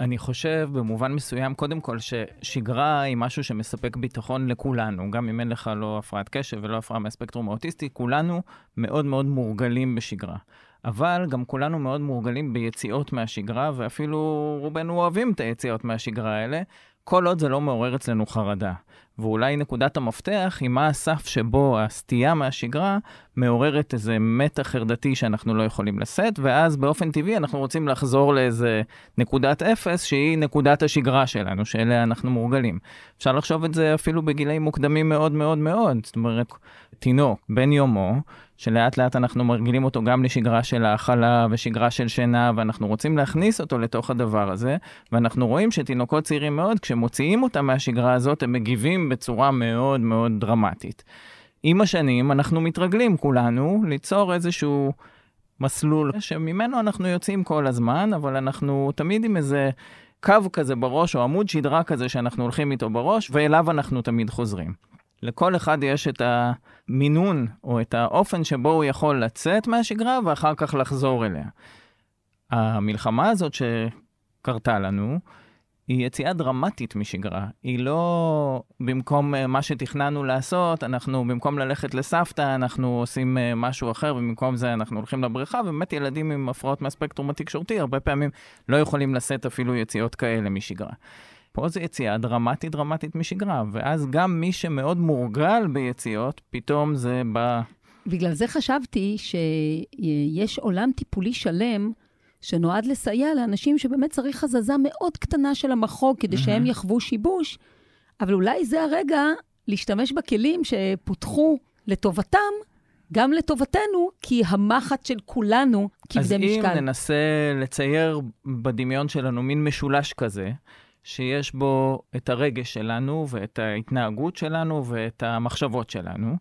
אני חושב במובן מסוים, קודם כל, ששגרה היא משהו שמספק ביטחון לכולנו. גם אם אין לך לא הפרעת קשב ולא הפרעה מהספקטרום האוטיסטי, כולנו מאוד מאוד מורגלים בשגרה. אבל גם כולנו מאוד מורגלים ביציאות מהשגרה, ואפילו רובנו אוהבים את היציאות מהשגרה האלה, כל עוד זה לא מעורר אצלנו חרדה. ואולי נקודת המפתח היא מה הסף שבו הסטייה מהשגרה מעוררת איזה מתח חרדתי שאנחנו לא יכולים לשאת, ואז באופן טבעי אנחנו רוצים לחזור לאיזה נקודת אפס שהיא נקודת השגרה שלנו, שאליה אנחנו מורגלים. אפשר לחשוב את זה אפילו בגילאים מוקדמים מאוד מאוד מאוד. זאת אומרת, תינוק בן יומו, שלאט לאט אנחנו מרגילים אותו גם לשגרה של האכלה ושגרה של שינה, ואנחנו רוצים להכניס אותו לתוך הדבר הזה, ואנחנו רואים שתינוקות צעירים מאוד, כשמוציאים אותם מהשגרה הזאת, הם מגיבים בצורה מאוד מאוד דרמטית. עם השנים אנחנו מתרגלים כולנו ליצור איזשהו מסלול שממנו אנחנו יוצאים כל הזמן, אבל אנחנו תמיד עם איזה קו כזה בראש, או עמוד שדרה כזה שאנחנו הולכים איתו בראש, ואליו אנחנו תמיד חוזרים. לכל אחד יש את המינון או את האופן שבו הוא יכול לצאת מהשגרה ואחר כך לחזור אליה. המלחמה הזאת שקרתה לנו, היא יציאה דרמטית משגרה. היא לא במקום אה, מה שתכננו לעשות, אנחנו במקום ללכת לסבתא, אנחנו עושים אה, משהו אחר, ובמקום זה אנחנו הולכים לבריכה, ובאמת ילדים עם הפרעות מהספקטרום התקשורתי הרבה פעמים לא יכולים לשאת אפילו יציאות כאלה משגרה. פה זו יציאה דרמטית דרמטית משגרה, ואז גם מי שמאוד מורגל ביציאות, פתאום זה בא... בגלל זה חשבתי שיש עולם טיפולי שלם שנועד לסייע לאנשים שבאמת צריך הזזה מאוד קטנה של המחוג כדי שהם יחוו שיבוש, אבל אולי זה הרגע להשתמש בכלים שפותחו לטובתם, גם לטובתנו, כי המחט של כולנו כבדי משקל. אז אם ננסה לצייר בדמיון שלנו מין משולש כזה, שיש בו את הרגש שלנו ואת ההתנהגות שלנו ואת המחשבות שלנו.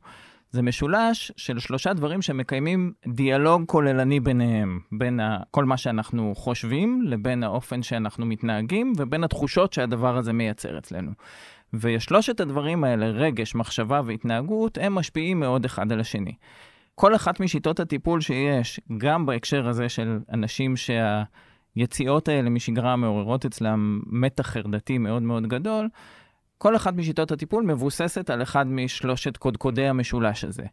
זה משולש של שלושה דברים שמקיימים דיאלוג כוללני ביניהם, בין ה- כל מה שאנחנו חושבים לבין האופן שאנחנו מתנהגים ובין התחושות שהדבר הזה מייצר אצלנו. ושלושת הדברים האלה, רגש, מחשבה והתנהגות, הם משפיעים מאוד אחד על השני. כל אחת משיטות הטיפול שיש, גם בהקשר הזה של אנשים שה... היציאות האלה משגרה מעוררות אצלם מתח חרדתי מאוד מאוד גדול, כל אחת משיטות הטיפול מבוססת על אחד משלושת קודקודי המשולש הזה.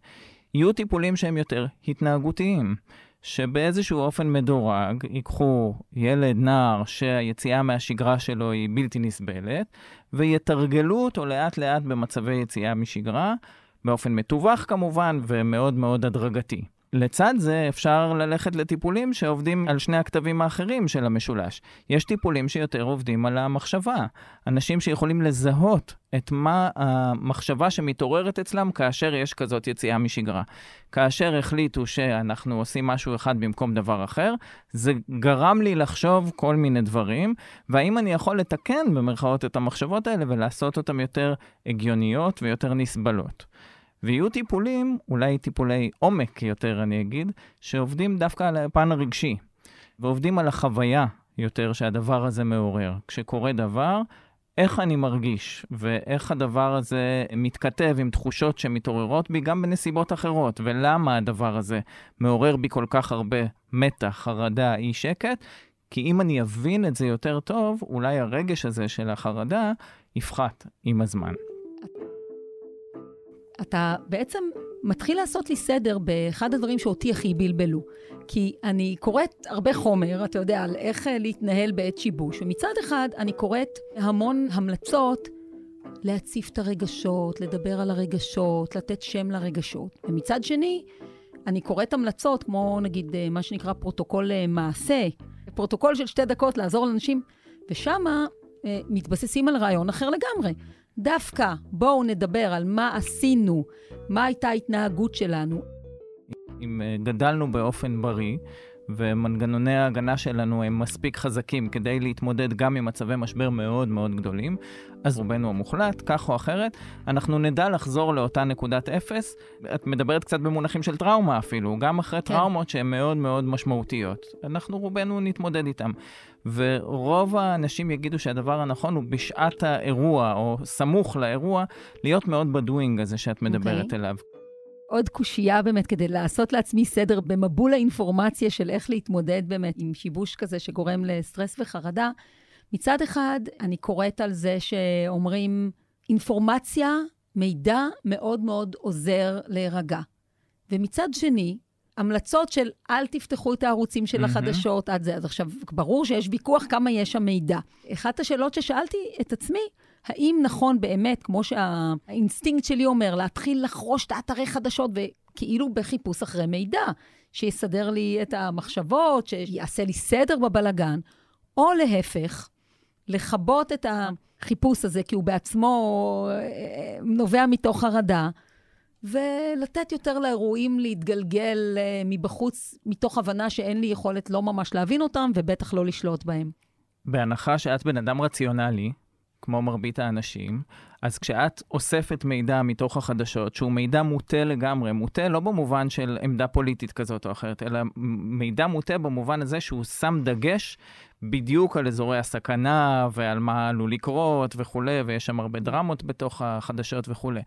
יהיו טיפולים שהם יותר התנהגותיים, שבאיזשהו אופן מדורג ייקחו ילד, נער, שהיציאה מהשגרה שלו היא בלתי נסבלת, ויתרגלו אותו לאט לאט במצבי יציאה משגרה, באופן מתווך כמובן, ומאוד מאוד הדרגתי. לצד זה אפשר ללכת לטיפולים שעובדים על שני הכתבים האחרים של המשולש. יש טיפולים שיותר עובדים על המחשבה. אנשים שיכולים לזהות את מה המחשבה שמתעוררת אצלם כאשר יש כזאת יציאה משגרה. כאשר החליטו שאנחנו עושים משהו אחד במקום דבר אחר, זה גרם לי לחשוב כל מיני דברים, והאם אני יכול לתקן במרכאות את המחשבות האלה ולעשות אותן יותר הגיוניות ויותר נסבלות. ויהיו טיפולים, אולי טיפולי עומק יותר אני אגיד, שעובדים דווקא על הפן הרגשי, ועובדים על החוויה יותר שהדבר הזה מעורר. כשקורה דבר, איך אני מרגיש, ואיך הדבר הזה מתכתב עם תחושות שמתעוררות בי גם בנסיבות אחרות, ולמה הדבר הזה מעורר בי כל כך הרבה מתח, חרדה, אי שקט, כי אם אני אבין את זה יותר טוב, אולי הרגש הזה של החרדה יפחת עם הזמן. אתה בעצם מתחיל לעשות לי סדר באחד הדברים שאותי הכי בלבלו. כי אני קוראת הרבה חומר, אתה יודע, על איך אה, להתנהל בעת שיבוש, ומצד אחד אני קוראת המון המלצות להציף את הרגשות, לדבר על הרגשות, לתת שם לרגשות. ומצד שני, אני קוראת המלצות, כמו נגיד אה, מה שנקרא פרוטוקול אה, מעש"ה, פרוטוקול של שתי דקות לעזור לאנשים, ושמה מתבססים על רעיון אחר לגמרי. דווקא בואו נדבר על מה עשינו, מה הייתה ההתנהגות שלנו. אם אה, גדלנו באופן בריא, ומנגנוני ההגנה שלנו הם מספיק חזקים כדי להתמודד גם עם מצבי משבר מאוד מאוד גדולים, אז רובנו המוחלט, כך או אחרת, אנחנו נדע לחזור לאותה נקודת אפס. את מדברת קצת במונחים של טראומה אפילו, גם אחרי כן. טראומות שהן מאוד מאוד משמעותיות. אנחנו רובנו נתמודד איתן. ורוב האנשים יגידו שהדבר הנכון הוא בשעת האירוע, או סמוך לאירוע, להיות מאוד בדואינג הזה שאת מדברת okay. אוקיי. אליו. עוד קושייה באמת כדי לעשות לעצמי סדר במבול האינפורמציה של איך להתמודד באמת עם שיבוש כזה שגורם לסטרס וחרדה. מצד אחד, אני קוראת על זה שאומרים, אינפורמציה, מידע מאוד מאוד עוזר להירגע. ומצד שני, המלצות של אל תפתחו את הערוצים של החדשות עד זה. אז עכשיו, ברור שיש ויכוח כמה יש שם מידע. אחת השאלות ששאלתי את עצמי, האם נכון באמת, כמו שהאינסטינקט שלי אומר, להתחיל לחרוש את האתרי חדשות וכאילו בחיפוש אחרי מידע, שיסדר לי את המחשבות, שיעשה לי סדר בבלגן, או להפך, לכבות את החיפוש הזה, כי הוא בעצמו אה, נובע מתוך חרדה, ולתת יותר לאירועים להתגלגל אה, מבחוץ, מתוך הבנה שאין לי יכולת לא ממש להבין אותם, ובטח לא לשלוט בהם. בהנחה שאת בן אדם רציונלי, כמו מרבית האנשים, אז כשאת אוספת מידע מתוך החדשות, שהוא מידע מוטה לגמרי, מוטה לא במובן של עמדה פוליטית כזאת או אחרת, אלא מידע מוטה במובן הזה שהוא שם דגש בדיוק על אזורי הסכנה ועל מה עלול לקרות וכולי, ויש שם הרבה דרמות בתוך החדשות וכולי.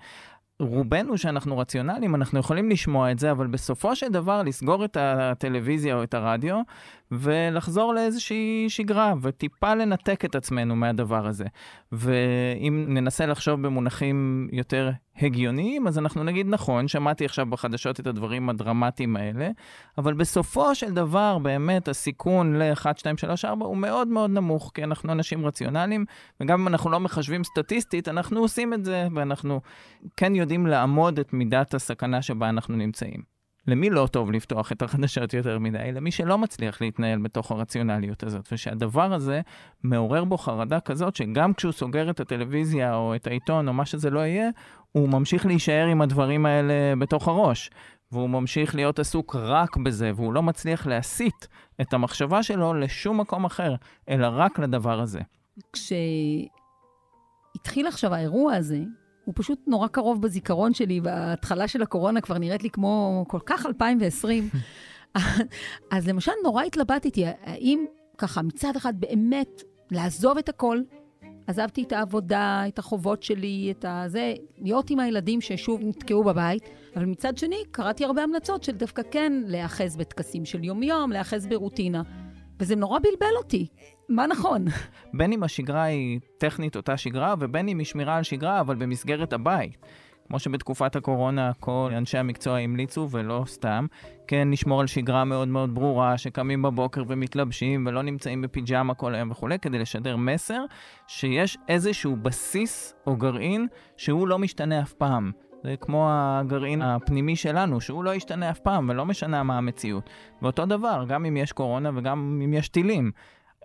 רובנו שאנחנו רציונליים, אנחנו יכולים לשמוע את זה, אבל בסופו של דבר לסגור את הטלוויזיה או את הרדיו ולחזור לאיזושהי שגרה וטיפה לנתק את עצמנו מהדבר הזה. ואם ננסה לחשוב במונחים יותר הגיוניים, אז אנחנו נגיד, נכון, שמעתי עכשיו בחדשות את הדברים הדרמטיים האלה, אבל בסופו של דבר, באמת, הסיכון ל-1, 2, 3, 4 הוא מאוד מאוד נמוך, כי אנחנו אנשים רציונליים, וגם אם אנחנו לא מחשבים סטטיסטית, אנחנו עושים את זה, ואנחנו כן יודעים לעמוד את מידת הסכנה שבה אנחנו נמצאים. למי לא טוב לפתוח את החדשות יותר מדי? למי שלא מצליח להתנהל בתוך הרציונליות הזאת, ושהדבר הזה מעורר בו חרדה כזאת, שגם כשהוא סוגר את הטלוויזיה או את העיתון או מה שזה לא יהיה, הוא ממשיך להישאר עם הדברים האלה בתוך הראש. והוא ממשיך להיות עסוק רק בזה, והוא לא מצליח להסיט את המחשבה שלו לשום מקום אחר, אלא רק לדבר הזה. כשהתחיל עכשיו האירוע הזה, הוא פשוט נורא קרוב בזיכרון שלי, וההתחלה של הקורונה כבר נראית לי כמו כל כך 2020. אז למשל, נורא התלבטתי, האם ככה, מצד אחד באמת לעזוב את הכל, עזבתי את העבודה, את החובות שלי, את הזה, להיות עם הילדים ששוב נתקעו בבית, אבל מצד שני, קראתי הרבה המלצות של דווקא כן להיאחז בטקסים של יום-יום, להיאחז ברוטינה. וזה נורא בלבל אותי. מה נכון? בין אם השגרה היא טכנית אותה שגרה, ובין אם היא שמירה על שגרה, אבל במסגרת הבית. כמו שבתקופת הקורונה כל אנשי המקצוע המליצו, ולא סתם, כן לשמור על שגרה מאוד מאוד ברורה, שקמים בבוקר ומתלבשים ולא נמצאים בפיג'מה כל היום וכולי, כדי לשדר מסר שיש איזשהו בסיס או גרעין שהוא לא משתנה אף פעם. זה כמו הגרעין הפנימי שלנו, שהוא לא ישתנה אף פעם ולא משנה מה המציאות. ואותו דבר, גם אם יש קורונה וגם אם יש טילים.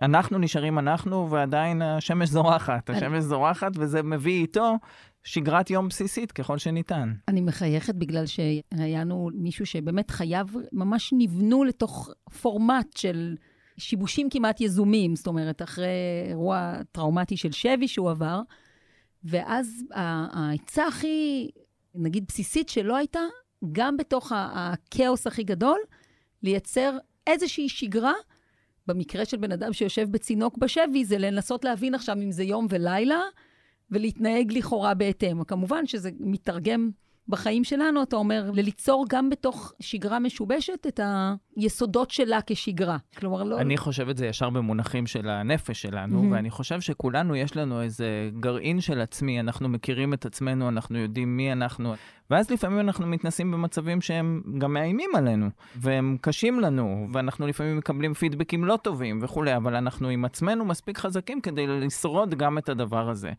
אנחנו נשארים אנחנו, ועדיין השמש זורחת. השמש זורחת, וזה מביא איתו שגרת יום בסיסית ככל שניתן. אני מחייכת בגלל שהיה לנו מישהו שבאמת חייו ממש נבנו לתוך פורמט של שיבושים כמעט יזומים, זאת אומרת, אחרי אירוע טראומטי של שבי שהוא עבר, ואז העצה הכי, נגיד, בסיסית שלא הייתה, גם בתוך הכאוס הכי גדול, לייצר איזושהי שגרה. במקרה של בן אדם שיושב בצינוק בשבי, זה לנסות להבין עכשיו אם זה יום ולילה, ולהתנהג לכאורה בהתאם. כמובן שזה מתרגם בחיים שלנו, אתה אומר, ליצור גם בתוך שגרה משובשת את היסודות שלה כשגרה. כלומר, לא... אני חושב את זה ישר במונחים של הנפש שלנו, mm-hmm. ואני חושב שכולנו יש לנו איזה גרעין של עצמי, אנחנו מכירים את עצמנו, אנחנו יודעים מי אנחנו, ואז לפעמים אנחנו מתנסים במצבים שהם גם מאיימים עלינו, והם קשים לנו, ואנחנו לפעמים מקבלים פידבקים לא טובים וכולי, אבל אנחנו עם עצמנו מספיק חזקים כדי לשרוד גם את הדבר הזה.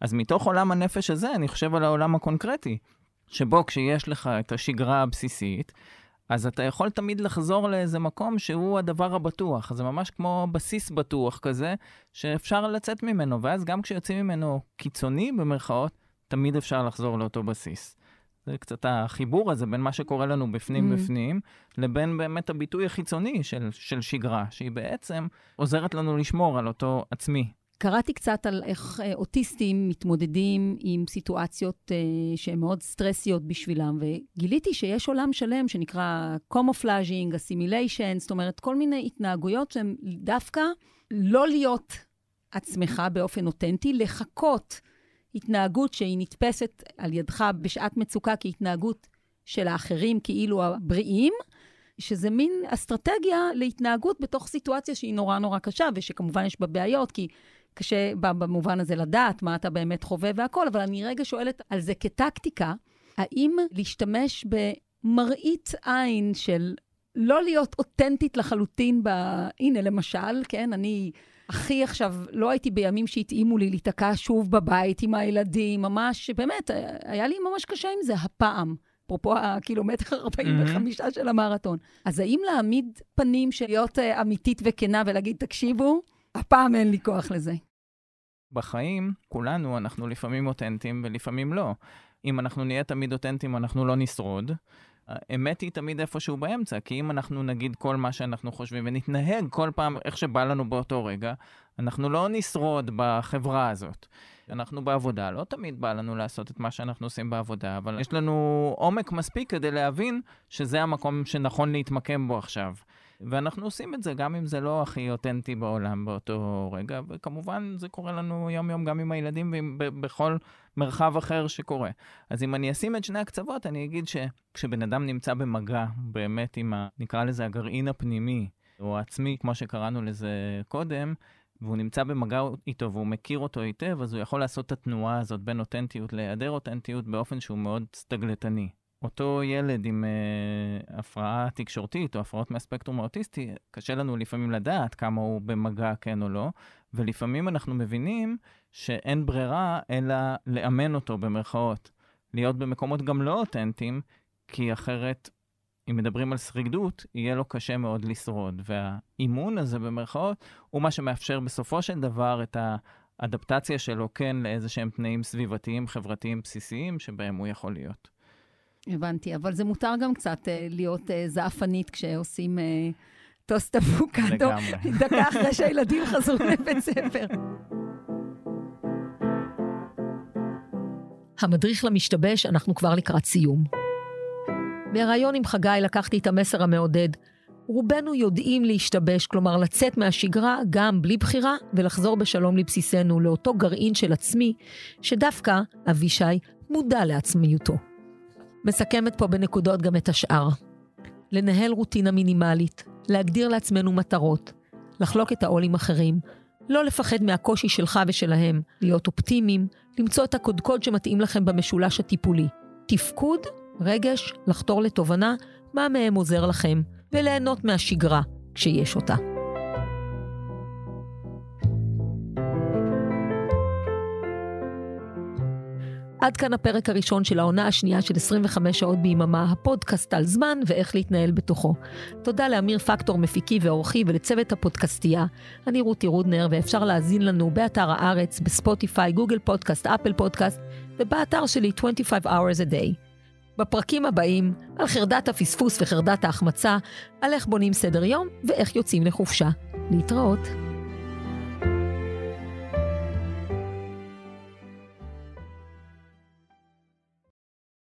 אז מתוך עולם הנפש הזה, אני חושב על העולם הקונקרטי, שבו כשיש לך את השגרה הבסיסית, אז אתה יכול תמיד לחזור לאיזה מקום שהוא הדבר הבטוח. זה ממש כמו בסיס בטוח כזה, שאפשר לצאת ממנו, ואז גם כשיוצאים ממנו קיצוני, במרכאות, תמיד אפשר לחזור לאותו בסיס. זה קצת החיבור הזה בין מה שקורה לנו בפנים mm. בפנים, לבין באמת הביטוי החיצוני של, של שגרה, שהיא בעצם עוזרת לנו לשמור על אותו עצמי, קראתי קצת על איך אה, אוטיסטים מתמודדים עם סיטואציות אה, שהן מאוד סטרסיות בשבילם, וגיליתי שיש עולם שלם שנקרא camouflaging, assimilation, זאת אומרת, כל מיני התנהגויות שהן דווקא לא להיות עצמך באופן אותנטי, לחכות התנהגות שהיא נתפסת על ידך בשעת מצוקה כהתנהגות של האחרים, כאילו הבריאים, שזה מין אסטרטגיה להתנהגות בתוך סיטואציה שהיא נורא נורא קשה, ושכמובן יש בה בעיות, כי קשה במובן הזה לדעת מה אתה באמת חווה והכל, אבל אני רגע שואלת על זה כטקטיקה, האם להשתמש במראית עין של לא להיות אותנטית לחלוטין ב... הנה, למשל, כן, אני הכי עכשיו, לא הייתי בימים שהתאימו לי להיתקע שוב בבית עם הילדים, ממש, באמת, היה לי ממש קשה עם זה הפעם. אפרופו הקילומטר 45 mm-hmm. של המרתון. אז האם להעמיד פנים של להיות uh, אמיתית וכנה ולהגיד, תקשיבו, הפעם אין לי כוח לזה. בחיים, כולנו, אנחנו לפעמים אותנטיים ולפעמים לא. אם אנחנו נהיה תמיד אותנטיים, אנחנו לא נשרוד. האמת היא תמיד איפשהו באמצע, כי אם אנחנו נגיד כל מה שאנחנו חושבים ונתנהג כל פעם איך שבא לנו באותו רגע, אנחנו לא נשרוד בחברה הזאת. אנחנו בעבודה, לא תמיד בא לנו לעשות את מה שאנחנו עושים בעבודה, אבל יש לנו עומק מספיק כדי להבין שזה המקום שנכון להתמקם בו עכשיו. ואנחנו עושים את זה, גם אם זה לא הכי אותנטי בעולם באותו רגע, וכמובן זה קורה לנו יום-יום גם עם הילדים ובכל מרחב אחר שקורה. אז אם אני אשים את שני הקצוות, אני אגיד שכשבן אדם נמצא במגע באמת עם, ה, נקרא לזה הגרעין הפנימי, או העצמי, כמו שקראנו לזה קודם, והוא נמצא במגע איתו והוא מכיר אותו היטב, אז הוא יכול לעשות את התנועה הזאת בין אותנטיות להיעדר אותנטיות באופן שהוא מאוד סטגלטני. אותו ילד עם אה, הפרעה תקשורתית או הפרעות מהספקטרום האוטיסטי, קשה לנו לפעמים לדעת כמה הוא במגע כן או לא, ולפעמים אנחנו מבינים שאין ברירה אלא לאמן אותו במרכאות. להיות במקומות גם לא אותנטיים, כי אחרת, אם מדברים על שרידות, יהיה לו קשה מאוד לשרוד. והאימון הזה במרכאות הוא מה שמאפשר בסופו של דבר את האדפטציה שלו כן לאיזה שהם תנאים סביבתיים, חברתיים, בסיסיים, שבהם הוא יכול להיות. הבנתי, אבל זה מותר גם קצת uh, להיות uh, זעפנית כשעושים uh, טוסט אבוקדו, דקה אחרי שהילדים חזרו לבית ספר. המדריך למשתבש, אנחנו כבר לקראת סיום. מהריאיון עם חגי לקחתי את המסר המעודד. רובנו יודעים להשתבש, כלומר לצאת מהשגרה גם בלי בחירה ולחזור בשלום לבסיסנו, לאותו גרעין של עצמי, שדווקא אבישי מודע לעצמיותו. מסכמת פה בנקודות גם את השאר. לנהל רוטינה מינימלית, להגדיר לעצמנו מטרות, לחלוק את העול עם אחרים, לא לפחד מהקושי שלך ושלהם, להיות אופטימיים, למצוא את הקודקוד שמתאים לכם במשולש הטיפולי. תפקוד, רגש, לחתור לתובנה, מה מהם עוזר לכם, וליהנות מהשגרה, כשיש אותה. עד כאן הפרק הראשון של העונה השנייה של 25 שעות ביממה, הפודקאסט על זמן ואיך להתנהל בתוכו. תודה לאמיר פקטור, מפיקי ועורכי, ולצוות הפודקאסטייה. אני רותי רודנר, ואפשר להאזין לנו באתר הארץ, בספוטיפיי, גוגל פודקאסט, אפל פודקאסט, ובאתר שלי 25 hours a day. בפרקים הבאים, על חרדת הפספוס וחרדת ההחמצה, על איך בונים סדר יום ואיך יוצאים לחופשה. להתראות.